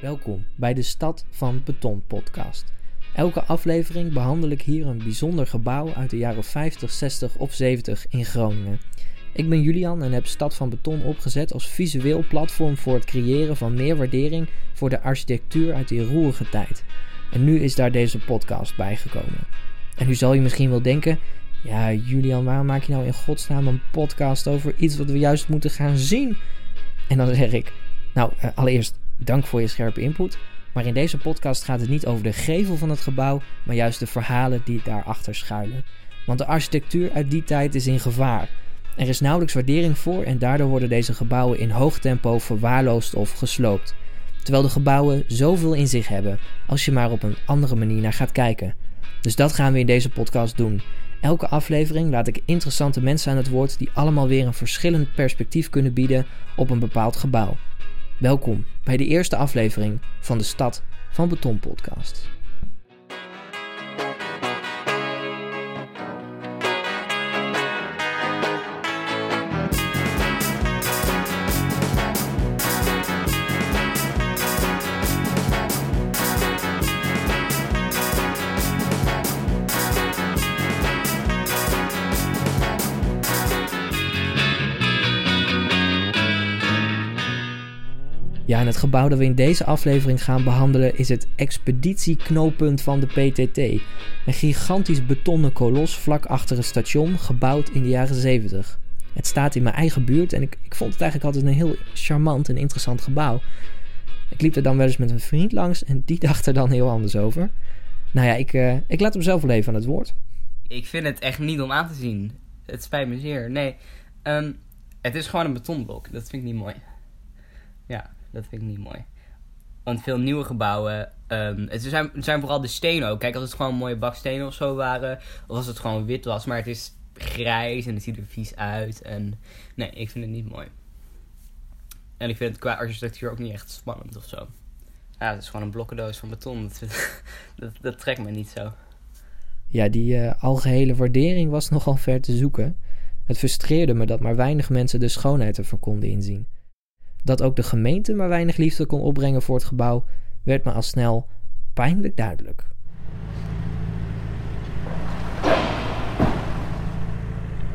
Welkom bij de Stad van Beton podcast. Elke aflevering behandel ik hier een bijzonder gebouw uit de jaren 50, 60 of 70 in Groningen. Ik ben Julian en heb Stad van Beton opgezet als visueel platform voor het creëren van meer waardering voor de architectuur uit die roerige tijd. En nu is daar deze podcast bijgekomen. En nu zal je misschien wel denken: ja, Julian, waarom maak je nou in godsnaam een podcast over iets wat we juist moeten gaan zien? En dan zeg ik: Nou, eh, allereerst dank voor je scherpe input. Maar in deze podcast gaat het niet over de gevel van het gebouw, maar juist de verhalen die daarachter schuilen. Want de architectuur uit die tijd is in gevaar. Er is nauwelijks waardering voor en daardoor worden deze gebouwen in hoog tempo verwaarloosd of gesloopt. Terwijl de gebouwen zoveel in zich hebben als je maar op een andere manier naar gaat kijken. Dus dat gaan we in deze podcast doen. Elke aflevering laat ik interessante mensen aan het woord die allemaal weer een verschillend perspectief kunnen bieden op een bepaald gebouw. Welkom bij de eerste aflevering van de Stad van Beton podcast. Het gebouw dat we in deze aflevering gaan behandelen is het expeditieknooppunt van de PTT. Een gigantisch betonnen kolos vlak achter het station, gebouwd in de jaren 70. Het staat in mijn eigen buurt en ik, ik vond het eigenlijk altijd een heel charmant en interessant gebouw. Ik liep er dan wel eens met een vriend langs en die dacht er dan heel anders over. Nou ja, ik, uh, ik laat hem zelf wel even aan het woord. Ik vind het echt niet om aan te zien. Het spijt me zeer. Nee, um, het is gewoon een betonblok. Dat vind ik niet mooi. Ja. Dat vind ik niet mooi. Want veel nieuwe gebouwen, um, het, zijn, zijn vooral de stenen ook. Kijk, als het gewoon mooie bakstenen of zo waren, of als het gewoon wit was, maar het is grijs en het ziet er vies uit. En nee, ik vind het niet mooi. En ik vind het qua architectuur ook niet echt spannend of zo. Ja, het is gewoon een blokkendoos van beton. Dat, dat, trekt me niet zo. Ja, die uh, algehele waardering was nogal ver te zoeken. Het frustreerde me dat maar weinig mensen de schoonheid ervan konden inzien. Dat ook de gemeente maar weinig liefde kon opbrengen voor het gebouw, werd me al snel pijnlijk duidelijk.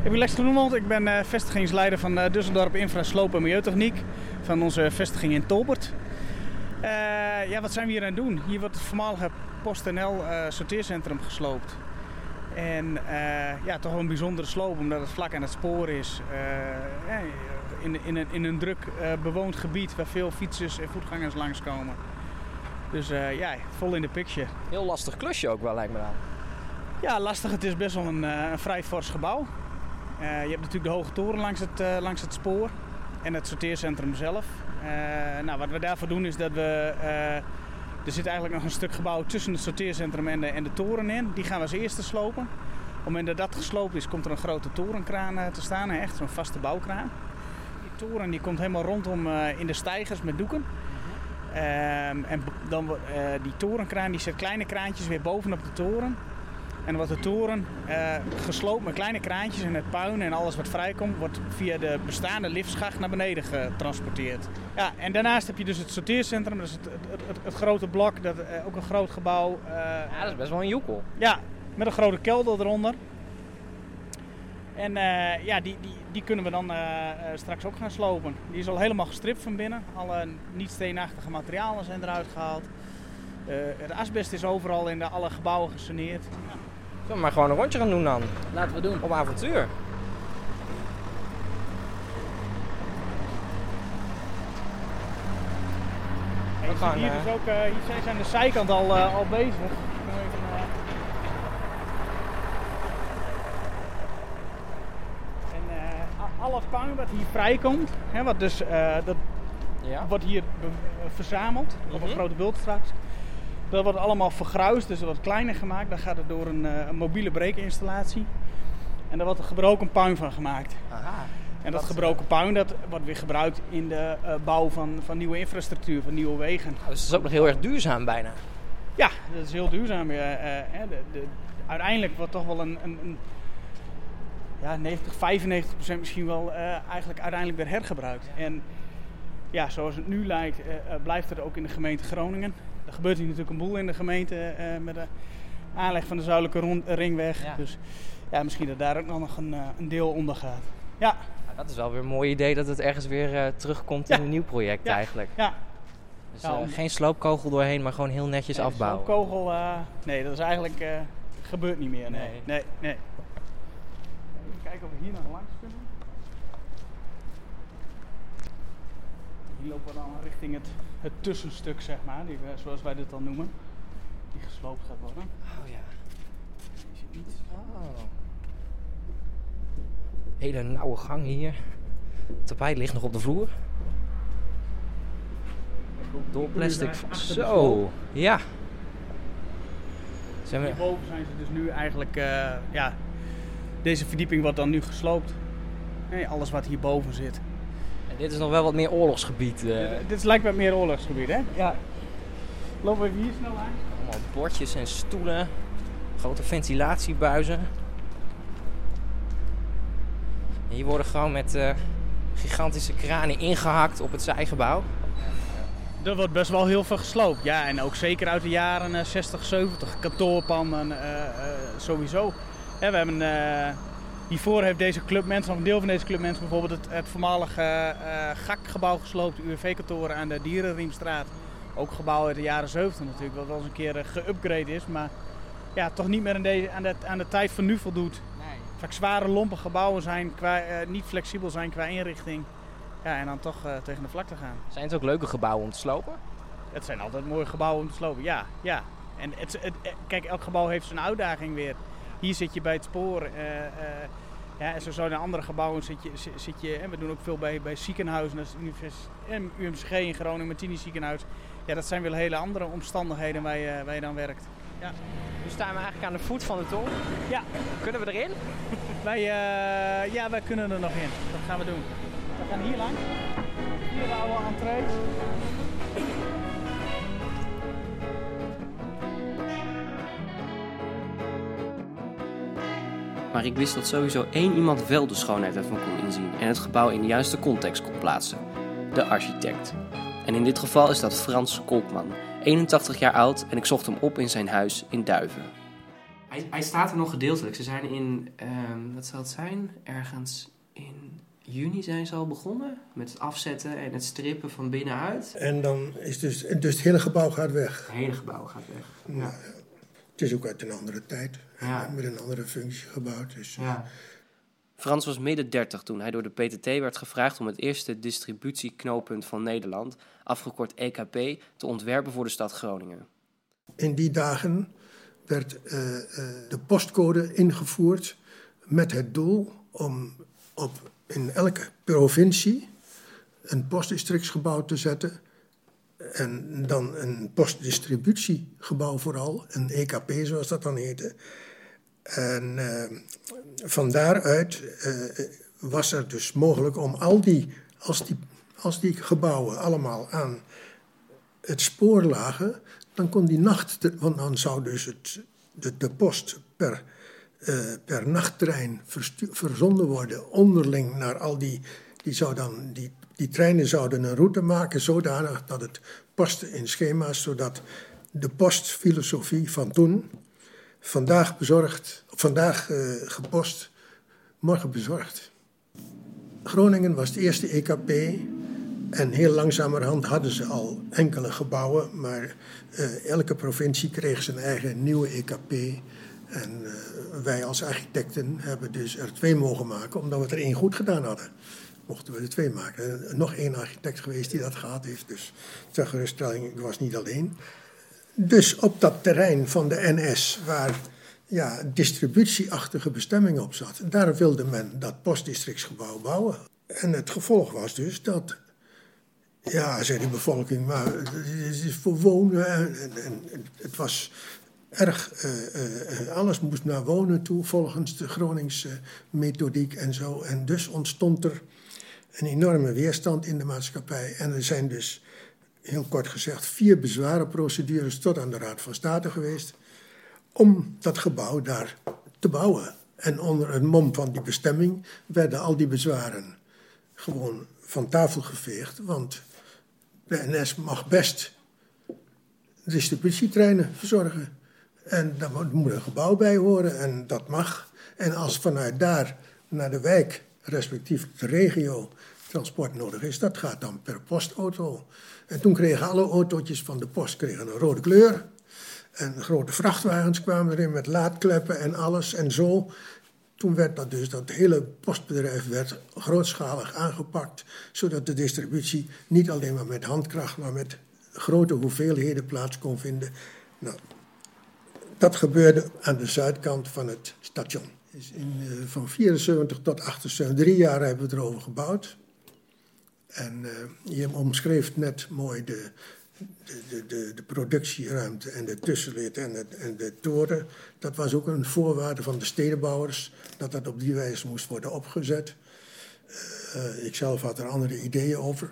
Ik ben Lex Groenewald, ik ben uh, vestigingsleider van uh, Dusseldorp Infra Sloop en Milieutechniek van onze vestiging in Tolbert. Uh, ja, wat zijn we hier aan het doen? Hier wordt het voormalige PostNL sorteercentrum gesloopt. En ja, toch een bijzondere sloop omdat het vlak aan het spoor is in, in, een, in een druk uh, bewoond gebied waar veel fietsers en voetgangers langskomen. Dus uh, ja, vol in de picture. Heel lastig klusje ook wel, lijkt me dan. Ja, lastig. Het is best wel een, uh, een vrij fors gebouw. je hebt natuurlijk de hoge toren langs het, langs het spoor en het sorteercentrum zelf. nou, wat we daarvoor doen is dat we. er zit eigenlijk nog een stuk gebouw tussen het sorteercentrum en de, en de toren in. Die gaan we als eerste slopen. Op het moment dat dat gesloopt is, komt er een grote torenkraan te staan. Echt zo'n vaste bouwkraan toren die komt helemaal rondom uh, in de stijgers met doeken. Um, en dan uh, die torenkraan die zet kleine kraantjes weer bovenop de toren. En wat de toren uh, gesloopt met kleine kraantjes en het puin en alles wat vrijkomt, wordt via de bestaande liftschacht naar beneden getransporteerd. Ja, en daarnaast heb je dus het sorteercentrum, dat is het, het, het, het grote blok, dat, ook een groot gebouw. ja, dat is best wel een joekel. Ja, met een grote kelder eronder. En uh, ja, die, die, die kunnen we dan uh, straks ook gaan slopen. Die is al helemaal gestript van binnen. Alle niet-steenachtige materialen zijn eruit gehaald. Uh, het asbest is overal in de, alle gebouwen gesaneerd. Ja. Zullen we maar gewoon een rondje gaan doen dan? Laten we doen. Op avontuur. we gaan, hier, dus ook, hier zijn de zijkant al, al bezig. al het puin wat hier vrijkomt, hè, wat dus, uh, dat ja. wordt hier verzameld op een mhm. grote bult straks. Dat wordt allemaal vergruisd, dus wat kleiner gemaakt. Dan gaat het door een, uh, een mobiele breekinstallatie. En daar wordt er gebroken puin van gemaakt. Aha. En dat, gebroken puin dat wordt weer gebruikt in de uh, bouw van, van nieuwe infrastructuur, van nieuwe wegen. Oh, dus dat is ook nog heel erg duurzaam bijna. Ja, dat is heel duurzaam. Ja, de, de, uiteindelijk wordt toch wel een, een, een ja, 90, 95 procent misschien wel uh, eigenlijk uiteindelijk weer hergebruikt. En ja, zoals het nu lijkt, eh, eh, blijft het ook in de gemeente Groningen. Er gebeurt hier natuurlijk een boel in de gemeente eh, met de aanleg van de zuidelijke rond- ringweg. Ja. Dus ja, misschien dat daar ook nog een, eh, een deel onder gaat. Ja, Nou, dat is wel weer een mooi idee dat het ergens weer eh, terugkomt in een nieuw project Ja. eigenlijk. ja. Dus eh, om- geen sloopkogel doorheen, maar gewoon heel netjes Nee, afbouwen. Zo'n kogel, eh, nee, dat is eigenlijk, eh, gebeurt niet meer. Nee, Nee. nee, nee. Kijken of we hier nog langs kunnen. Hier lopen we dan richting het, het tussenstuk, zeg maar, die, we- zoals wij dit dan noemen. Die gesloopt gaat worden. Oh ja. Zit niet. Oh. Hele nauwe gang hier. Het tapijt ligt nog op de vloer. Door plastic. Zo, ja. Zijn we... Hierboven zijn ze dus nu eigenlijk, eh, ja, deze verdieping wordt dan nu gesloopt. Nee, alles wat hierboven zit. En dit is nog wel wat meer oorlogsgebied. eh. Dit, dit lijkt wat meer oorlogsgebied, hè? Ja. Lopen we even hier snel langs? Allemaal bordjes en stoelen. Grote ventilatiebuizen. En hier worden gewoon met eh, gigantische kranen ingehakt op het zijgebouw. Er wordt best wel heel veel gesloopt. Ja, en ook zeker uit de jaren eh, 60, 70. Kantoorpanden, eh, eh, sowieso. Hè, we hebben, eh, hiervoor heeft deze club mensen, of een deel van deze club mensen, bijvoorbeeld het, het voormalige eh GAK-gebouw gesloopt. UWV-kantoren aan de Dierenriemstraat. Ook gebouw uit de jaren 70 natuurlijk, wat wel eens een keer eh, geüpgrade is. Maar ja, toch niet meer aan, deze, aan, de, aan de tijd van nu voldoet. Vaak zware, lompe gebouwen zijn, qua, niet flexibel zijn qua inrichting. Ja, en dan toch tegen de vlakte gaan. Zijn het ook leuke gebouwen om te slopen? Het zijn altijd mooie gebouwen om te slopen, ja. ja. En het, het, kijk, elk gebouw heeft zijn uitdaging weer. Hier zit je bij het spoor. eh, eh, ja, en zo zo in andere gebouwen zit je, zit, je... En we doen ook veel bij, bij ziekenhuizen. Dat is UMCG in Groningen, Martini ziekenhuis. Ja, dat zijn wel hele andere omstandigheden waar je, waar je dan werkt. Nu staan we eigenlijk aan de voet van de toren. Ja. Kunnen we erin? Wij, eh, ja, wij kunnen er nog in. Dat gaan we doen. We gaan hier lang. Hier de oude entree. Maar ik wist dat sowieso één iemand wel de schoonheid ervan kon inzien en het gebouw in de juiste context kon plaatsen: de architect. En in dit geval is dat Frans Kolkman, 81 jaar oud en ik zocht hem op in zijn huis in Duiven. Hij, hij staat er nog gedeeltelijk. Ze zijn in, ehm, wat zal het zijn? Ergens in juni zijn ze al begonnen met het afzetten en het strippen van binnenuit. En dan is dus, dus het hele gebouw gaat weg. Het hele gebouw gaat weg. Ja. Het is ook uit een andere tijd. Ja. Met een andere functie gebouwd. Dus, Ja. Frans was midden 30 toen hij door de PTT werd gevraagd om het eerste distributieknooppunt van Nederland, afgekort EKP, te ontwerpen voor de stad Groningen. In die dagen werd eh, eh, de postcode ingevoerd met het doel om op, in elke provincie een postdistrictsgebouw te zetten. En dan een postdistributiegebouw vooral, een EKP zoals dat dan heette. En eh, van daaruit eh, was er dus mogelijk om al die, als die, als die gebouwen allemaal aan het spoor lagen, dan kon die nacht, want dan zou dus het, de, post per, eh, per nachttrein verzonden worden, onderling naar al die, die, zou dan, die, die treinen zouden een route maken zodanig dat het paste in schema's, zodat de postfilosofie van toen, vandaag bezorgd, vandaag eh, gepost, morgen bezorgd. Groningen was het eerste EKP en heel langzamerhand hadden ze al enkele gebouwen, maar eh, elke provincie kreeg zijn eigen nieuwe EKP. En eh, wij als architecten hebben dus er twee mogen maken, omdat we er één goed gedaan hadden. Mochten we er twee maken. Nog één architect geweest die dat gehad heeft, dus ter geruststelling, ik was niet alleen. Dus op dat terrein van de NS, waar ja, distributieachtige bestemming op zat, daar wilde men dat postdistrictsgebouw bouwen. En het gevolg was dus dat ja, zei de bevolking, maar het is voor wonen. En, en, en het was erg, eh, eh, alles moest naar wonen toe volgens de Groningse methodiek en zo. En dus ontstond er een enorme weerstand in de maatschappij. En er zijn dus, heel kort gezegd, vier bezwarenprocedures tot aan de Raad van State geweest. om dat gebouw daar te bouwen. En onder het mom van die bestemming werden al die bezwaren gewoon van tafel geveegd. Want de NS mag best distributietreinen verzorgen. En daar moet- een gebouw bij horen en dat mag. En als vanuit daar naar de wijk, respectief de regio, transport nodig is, dat gaat dan per postauto. En toen kregen alle autootjes van de post kregen een rode kleur. En grote vrachtwagens kwamen erin met laadkleppen en alles en zo. Toen werd dat dus, dat hele postbedrijf werd grootschalig aangepakt, zodat de distributie niet alleen maar met handkracht, maar met grote hoeveelheden plaats kon vinden. Nou, dat gebeurde aan de zuidkant van het station. In, eh, van 74 tot 78, drie jaar hebben we erover gebouwd. En eh, je omschreef net mooi de, de, de, de, de productieruimte en de tussenlid en, het, en de toren. Dat was ook een voorwaarde van de stedenbouwers, dat dat op die wijze moest worden opgezet. Eh, ik zelf had er andere ideeën over.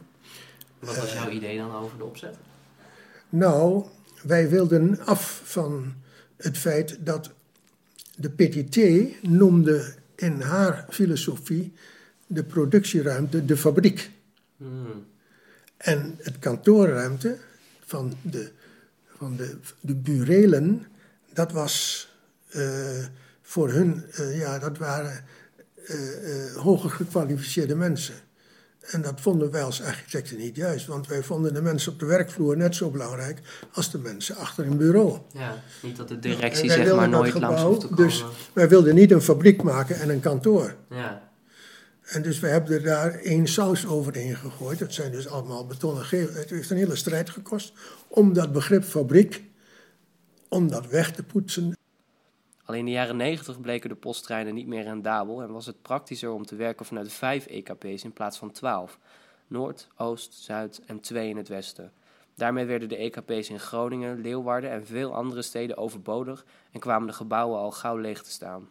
Wat was jouw idee dan over de opzet? Nou, wij wilden af van het feit dat de PTT noemde in haar filosofie de productieruimte de fabriek. Hmm. En het kantoorruimte van de, van de, de burelen, dat was eh, voor hun, eh, ja, dat waren eh, eh, hoger gekwalificeerde mensen. En dat vonden wij als architecten niet juist, want wij vonden de mensen op de werkvloer net zo belangrijk als de mensen achter een bureau. Ja, niet dat de En directie wij zeg maar nooit langs gebouw, hoeft te komen. Dus wij wilden niet een fabriek maken en een kantoor. Ja, En dus we hebben er daar één saus overheen gegooid. Dat zijn dus allemaal betonnen gevels. Het heeft een hele strijd gekost om dat begrip fabriek, om dat weg te poetsen. Al in de jaren 90 bleken de posttreinen niet meer rendabel en was het praktischer om te werken vanuit vijf EKP's in plaats van 12. Noord, Oost, Zuid en twee in het westen. Daarmee werden de EKP's in Groningen, Leeuwarden en veel andere steden overbodig en kwamen de gebouwen al gauw leeg te staan.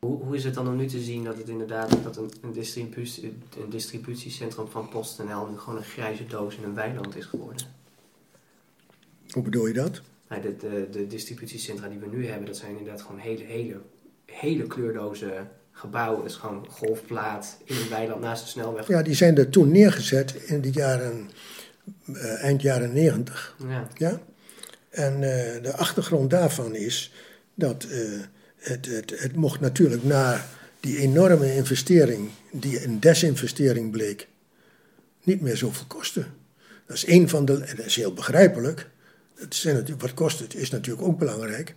Hoe, hoe is het dan om nu te zien dat het inderdaad dat een, een, distributie, een distributiecentrum van PostNL nu gewoon een grijze doos in een weiland is geworden? Hoe bedoel je dat? Nee, de, de, de distributiecentra die we nu hebben, dat zijn inderdaad gewoon hele, hele, hele kleurloze gebouwen. Is gewoon golfplaat in een weiland naast de snelweg. Ja, die zijn er toen neergezet in de jaren, eh, eind jaren negentig. Ja. Ja? En eh, de achtergrond daarvan is dat eh, het, het, het mocht natuurlijk na die enorme investering, die een desinvestering bleek, niet meer zoveel kosten. Dat is een van de, dat is heel begrijpelijk. Het zijn wat kost het, is natuurlijk ook belangrijk.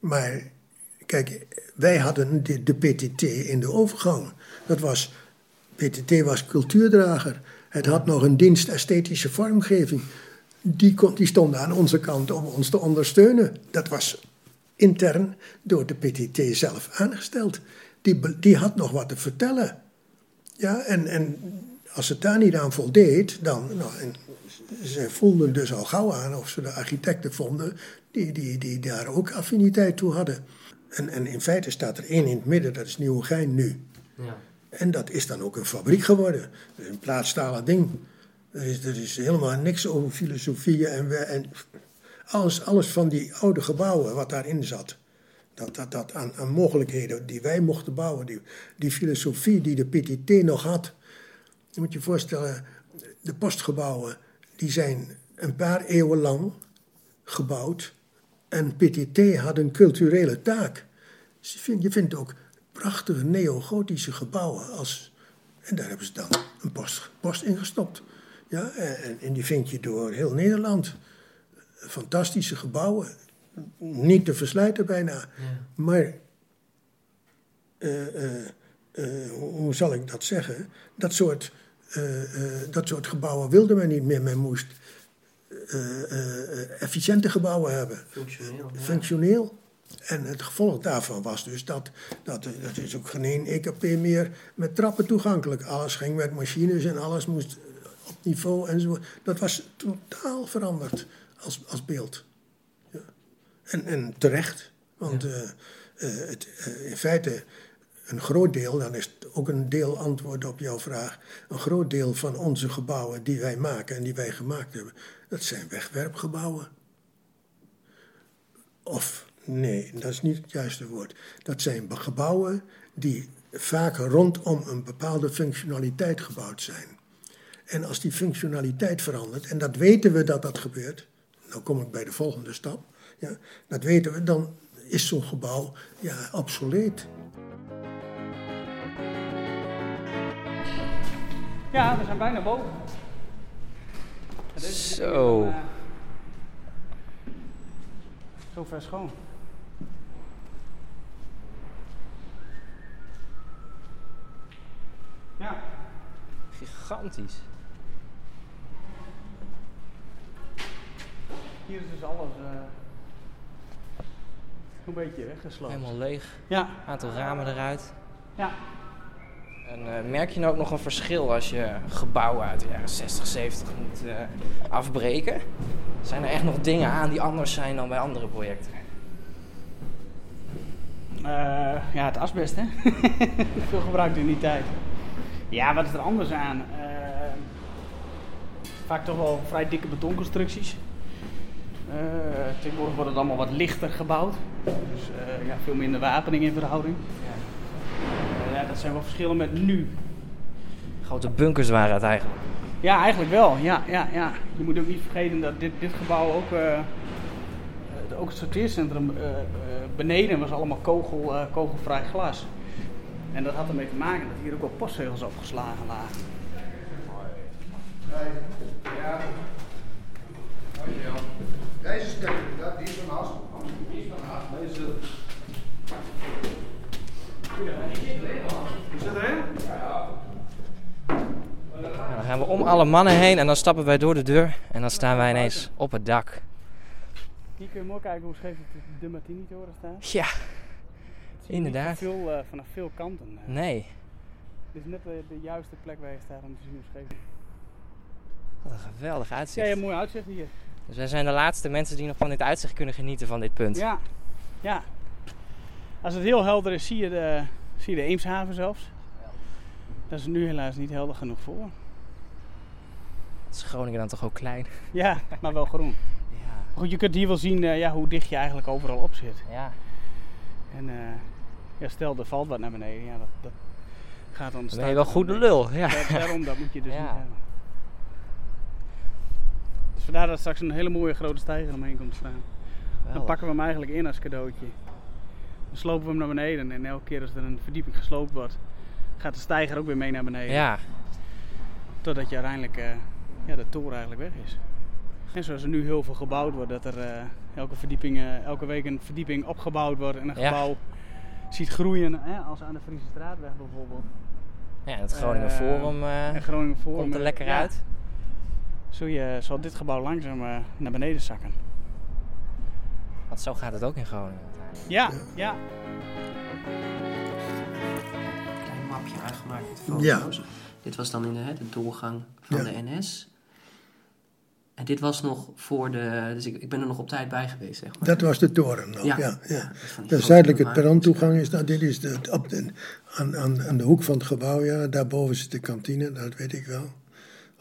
Maar kijk, wij hadden de, PTT in de overgang. Dat was, PTT was cultuurdrager. Het had nog een dienst esthetische vormgeving. Die, kon, die stonden aan onze kant om ons te ondersteunen. Dat was intern door de PTT zelf aangesteld. Die, die had nog wat te vertellen. Ja, en, en als het daar niet aan voldeed, dan. Nou, ze voelden dus al gauw aan of ze de architecten vonden die, die, die daar ook affiniteit toe hadden. En, en in feite staat er één in het midden, dat is Nieuwegein nu. Ja. En dat is dan ook een fabriek geworden. Is een plaatstalen ding. Er is, er is helemaal niks over filosofieën en, we- en alles, alles van die oude gebouwen wat daarin zat. Dat, dat, dat aan, aan mogelijkheden die wij mochten bouwen. Die, die filosofie die de PTT nog had. Je moet je voorstellen, de postgebouwen die zijn een paar eeuwen lang gebouwd. En PTT had een culturele taak. Je vindt, je vindt ook prachtige neogotische gebouwen. Als, en daar hebben ze dan een post, post in gestopt. Ja, en, en die vind je door heel Nederland. Fantastische gebouwen. Niet te verslijten bijna. Maar, eh, eh, eh, hoe zal ik dat zeggen? Dat soort, dat soort gebouwen wilde men niet meer. Men moest eh, eh, eh, efficiënte gebouwen hebben Functioneel. Ja. functioneel. En het gevolg daarvan was dus dat, dat dat is ook geen EKP meer met trappen toegankelijk. Alles ging met machines en alles moest op niveau en zo. Dat was totaal veranderd als, als beeld. Ja. En, en terecht, want eh, eh, het, eh, in feite een groot deel, dan is ook een deel antwoord op jouw vraag. Een groot deel van onze gebouwen die wij maken en die wij gemaakt hebben, dat zijn wegwerpgebouwen. Of nee, dat is niet het juiste woord. Dat zijn gebouwen die vaak rondom een bepaalde functionaliteit gebouwd zijn. En als die functionaliteit verandert, en dat weten we dat dat gebeurt, nou kom ik bij de volgende stap, ja, dat weten we, dan is zo'n gebouw ja, obsoleet. Ja, we zijn bijna boven. Zo. eh, zo ver schoon. Ja, Gigantisch. hier is dus alles eh, een beetje weggesloten. Helemaal leeg. Ja, Aantal ramen eruit. ja. En eh, merk je nou ook nog een verschil als je gebouwen uit de jaren 60, 70 moet eh, afbreken? Zijn er echt nog dingen aan die anders zijn dan bij andere projecten? Eh, ja, het asbest, hè? Veel gebruikt in die tijd. Ja, wat is er anders aan? Vaak toch wel vrij dikke betonconstructies. Tegenwoordig wordt het allemaal wat lichter gebouwd. Dus ja, veel minder wapening in verhouding. Ja, dat zijn wel verschillen met nu. Grote bunkers waren het eigenlijk. Ja, eigenlijk wel. Ja, ja, ja. Je moet ook niet vergeten dat dit, dit gebouw ook, eh, eh, ook het sorteercentrum eh, eh, beneden was allemaal kogel, eh, kogelvrij glas. En dat had ermee te maken dat hier ook wel postzegels opgeslagen lagen. Deze stem, Die is van Haas. Deze. Nou, dan gaan we om alle mannen heen en dan stappen wij door de deur en dan staan wij ineens op het dak. Hier kun je mooi kijken hoe scheef de Martini-toren staat. Ja, Dat zie je Inderdaad. niet Veel, eh, vanaf veel kanten. eh. nee. Dit is net de, de juiste plek waar je staat om te zien hoe scheef. Wat een geweldig Ja, uitzicht. je hebt mooi uitzicht hier. Dus wij zijn de laatste mensen die nog van dit uitzicht kunnen genieten van dit punt. Ja, ja. Als het heel helder is, zie je de, zie je de Eemshaven zelfs. Dat is nu helaas niet helder genoeg voor. Het is Groningen dan toch ook klein? Ja, maar wel groen. Ja. Goed, je kunt hier wel zien eh, ja, hoe dicht je eigenlijk overal op zit. Ja. En eh, ja, stel er valt wat naar beneden, ja, dat, dat gaat dan Dan ben je wel goed de lul. Ja. Daar- Daarom, dat moet je dus Ja. niet hebben. Dus vandaar dat straks een hele mooie grote stijger omheen komt te staan. Dan pakken we hem eigenlijk in als cadeautje. Dan slopen we hem naar beneden en elke keer als er een verdieping gesloopt wordt, gaat de stijger ook weer mee naar beneden. Ja, Totdat je uiteindelijk eh, ja, de toren eigenlijk weg is. En zoals er nu heel veel gebouwd wordt, dat er eh, elke, verdieping, eh, elke week een verdieping opgebouwd wordt en een Ja. gebouw ziet groeien, hè, als aan de Friese Straatweg bijvoorbeeld. ja het Groningen Forum en Groningen Forum. komt er lekker ja, uit. Zul, je, zal dit gebouw langzaam naar beneden zakken. Want zo gaat het ook in Groningen. Ja, ja. klein mapje aangemaakt met Ja. foto's. Dit was dan in de, hè, de doorgang van Ja. de NS. En dit was nog voor de... Dus ik, ik ben er nog op tijd bij geweest, zeg maar. Dat was de toren nog, ja. Ja. ja, dat is zuidelijke wagens. perrontoegang is dat. Dit is de, op de, aan, aan, aan de hoek van het gebouw, ja. Daarboven zit de kantine, dat weet ik wel.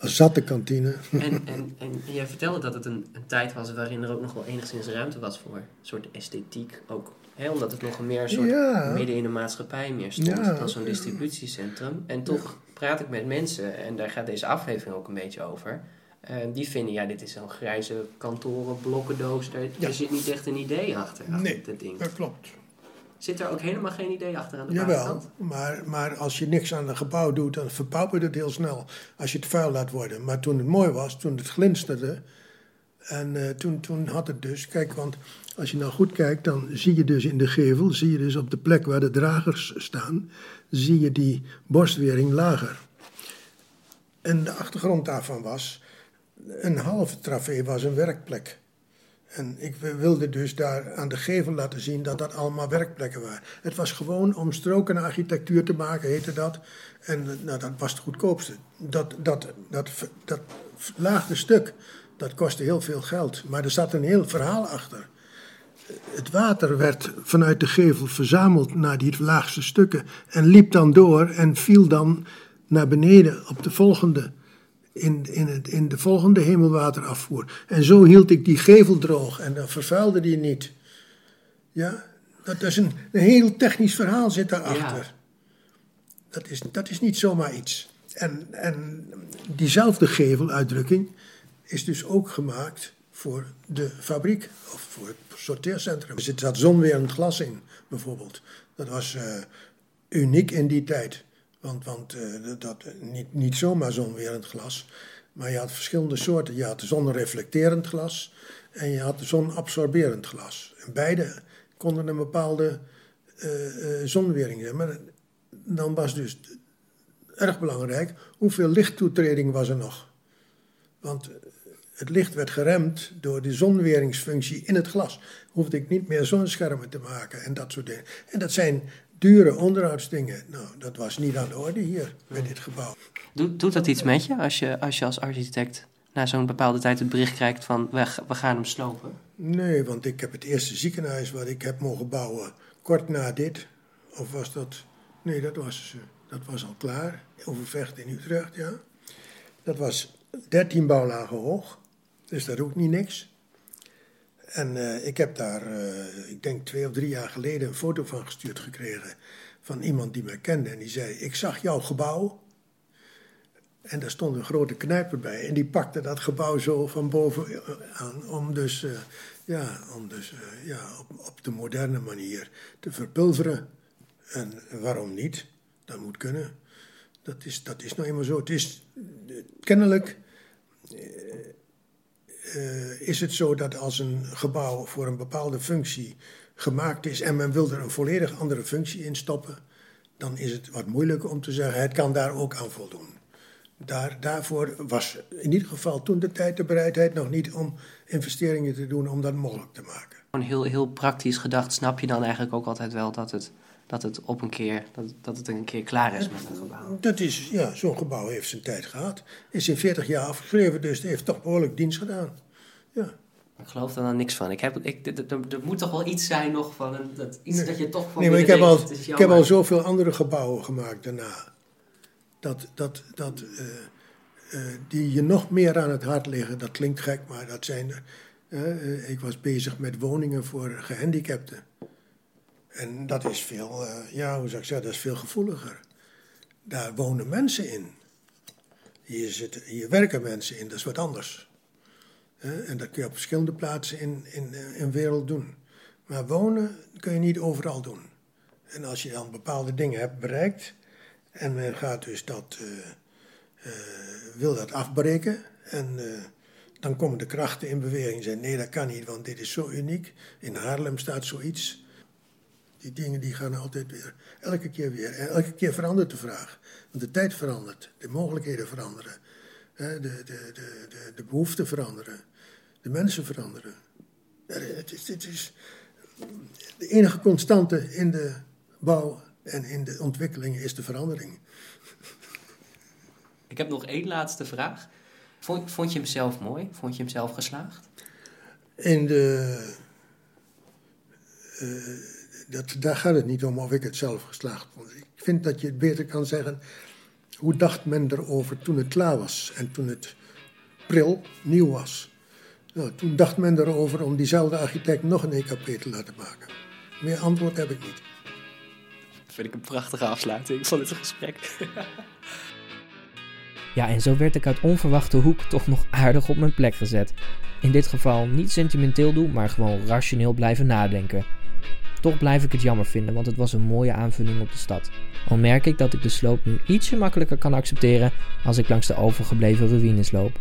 Een zatte kantine. En, en, en jij vertelde dat het een, een tijd was waarin er ook nog wel enigszins ruimte was voor een soort esthetiek. Ook, hè, omdat het nog meer een soort Ja. midden in de maatschappij meer stond Ja. dan zo'n distributiecentrum. En toch praat ik met mensen, en daar gaat deze aflevering ook een beetje over. eh, die vinden, ja, dit is zo'n grijze kantoren, blokkendoos. Daar, Ja. Er zit niet echt een idee achter, achter Nee, dit ding. dat klopt. Zit er ook helemaal geen idee achter aan de Jawel, buitenkant? maar, maar als je niks aan een gebouw doet, dan verpaupert het heel snel. Als je het vuil laat worden. Maar toen het mooi was, toen het glinsterde. En eh, toen, toen had het dus, kijk, want als je nou goed kijkt, dan zie je dus in de gevel, zie je dus op de plek waar de dragers staan, zie je die borstwering lager. En de achtergrond daarvan was, een halve trafee was een werkplek. En ik wilde dus daar aan de gevel laten zien dat dat allemaal werkplekken waren. Het was gewoon om stroken architectuur te maken, heette dat. En nou, dat was het goedkoopste. Dat, dat, dat, dat laagste stuk, dat kostte heel veel geld. Maar er zat een heel verhaal achter. Het water werd vanuit de gevel verzameld naar die laagste stukken. En liep dan door en viel dan naar beneden op de volgende in, in, het, in de volgende hemelwaterafvoer. En zo hield ik die gevel droog en dan vervuilde die niet. Ja, dat is een, een heel technisch verhaal zit daarachter. Ja. Dat, is, dat is niet zomaar iets. En, en diezelfde geveluitdrukking is dus ook gemaakt voor de fabriek of voor het sorteercentrum. Er zit zonwerend glas in, bijvoorbeeld. Dat was uh, uniek in die tijd. Want, want uh, dat, niet, niet zomaar zonwerend glas, maar je had verschillende soorten. Je had zonreflecterend glas en je had zonabsorberend glas. En beide konden een bepaalde uh, zonwering hebben. Maar dan was dus erg belangrijk hoeveel lichttoetreding was er nog. Want het licht werd geremd door de zonweringsfunctie in het glas. Hoefde ik niet meer zonschermen te maken en dat soort dingen. En dat zijn dure onderhoudsdingen. Nou, dat was niet aan de orde hier bij dit gebouw. Doet, doet dat iets met je als je als, je als architect na zo'n bepaalde tijd het bericht krijgt van we, we gaan hem slopen? Nee, want ik heb het eerste ziekenhuis wat ik heb mogen bouwen kort na dit. Of was dat... Nee, dat was, dat was al klaar. Overvecht in Utrecht, ja. Dat was 13 bouwlagen hoog. Dus dat doet niet niks. En uh, ik heb daar, uh, ik denk twee of drie jaar geleden, een foto van gestuurd gekregen. Van iemand die mij kende. En die zei: Ik zag jouw gebouw. En daar stond een grote knijper bij. En die pakte dat gebouw zo van boven aan. Om dus, ja, om dus ja, op, op de moderne manier te verpulveren. En waarom niet? Dat moet kunnen. Dat is, dat is nou eenmaal zo. Het is kennelijk uh, is het zo dat als een gebouw voor een bepaalde functie gemaakt is en men wil er een volledig andere functie in stoppen, dan is het wat moeilijker om te zeggen, het kan daar ook aan voldoen. Daar, daarvoor was in ieder geval toen de tijd de bereidheid nog niet om investeringen te doen om dat mogelijk te maken. Gewoon heel, heel praktisch gedacht, snap je dan eigenlijk ook altijd wel dat het, dat het op een keer, dat, dat het een keer klaar is met een gebouw? Dat is, ja, zo'n gebouw heeft zijn tijd gehad. Is in 40 jaar afgeschreven, dus het heeft toch behoorlijk dienst gedaan. Ja. Ik geloof er dan niks van. Ik heb, ik, er, moet toch wel iets zijn nog van, een, dat, iets nee. dat je toch van Nee, maar ik heb, al, ik heb al zoveel andere gebouwen gemaakt daarna. Dat, dat, dat, uh, uh, die je nog meer aan het hart liggen. Dat klinkt gek, maar dat zijn er. Uh, ik was bezig met woningen voor gehandicapten. En dat is veel, ja, hoe zou ik zeggen, dat is veel gevoeliger. Daar wonen mensen in. Hier, zitten, hier werken mensen in, dat is wat anders. En dat kun je op verschillende plaatsen in, in, in de wereld doen. Maar wonen kun je niet overal doen. En als je dan bepaalde dingen hebt bereikt en men gaat dus dat, uh, wil dat afbreken en dan komen de krachten in beweging en zeggen nee dat kan niet, want dit is zo uniek. In Haarlem staat zoiets. Die dingen die gaan altijd weer, elke keer weer. En elke keer verandert de vraag. Want de tijd verandert, de mogelijkheden veranderen, de, de, de, de, de behoeften veranderen. De mensen veranderen. Het is, het is de enige constante in de bouw en in de ontwikkeling is de verandering. Ik heb nog één laatste vraag. Vond, vond je hem zelf mooi? Vond je hem zelf geslaagd? In de. Uh, dat, daar gaat het niet om of ik het zelf geslaagd vond. Ik vind dat je het beter kan zeggen. Hoe dacht men erover toen het klaar was en toen het pril nieuw was? Nou, toen dacht men erover om diezelfde architect nog een EKP te laten maken. Meer antwoord heb ik niet. Dat vind ik een prachtige afsluiting van dit gesprek. ja, en zo werd ik uit onverwachte hoek toch nog aardig op mijn plek gezet. In dit geval niet sentimenteel doen, maar gewoon rationeel blijven nadenken. Toch blijf ik het jammer vinden, want het was een mooie aanvulling op de stad. Al merk ik dat ik de sloop nu ietsje makkelijker kan accepteren als ik langs de overgebleven ruïnes loop.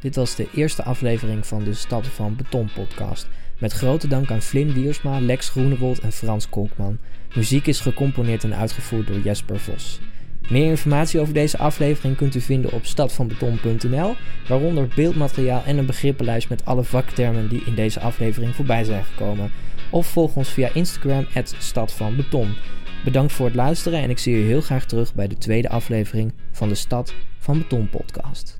Dit was de eerste aflevering van de Stad van Beton podcast. Met grote dank aan Flynn Wiersma, Lex Groenewold en Frans Kolkman. Muziek is gecomponeerd en uitgevoerd door Jesper Vos. Meer informatie over deze aflevering kunt u vinden op stadvanbeton.nl, waaronder beeldmateriaal en een begrippenlijst met alle vaktermen die in deze aflevering voorbij zijn gekomen. Of volg ons via Instagram, stadvanbeton. Bedankt voor het luisteren en ik zie u heel graag terug bij de tweede aflevering van de Stad van Beton podcast.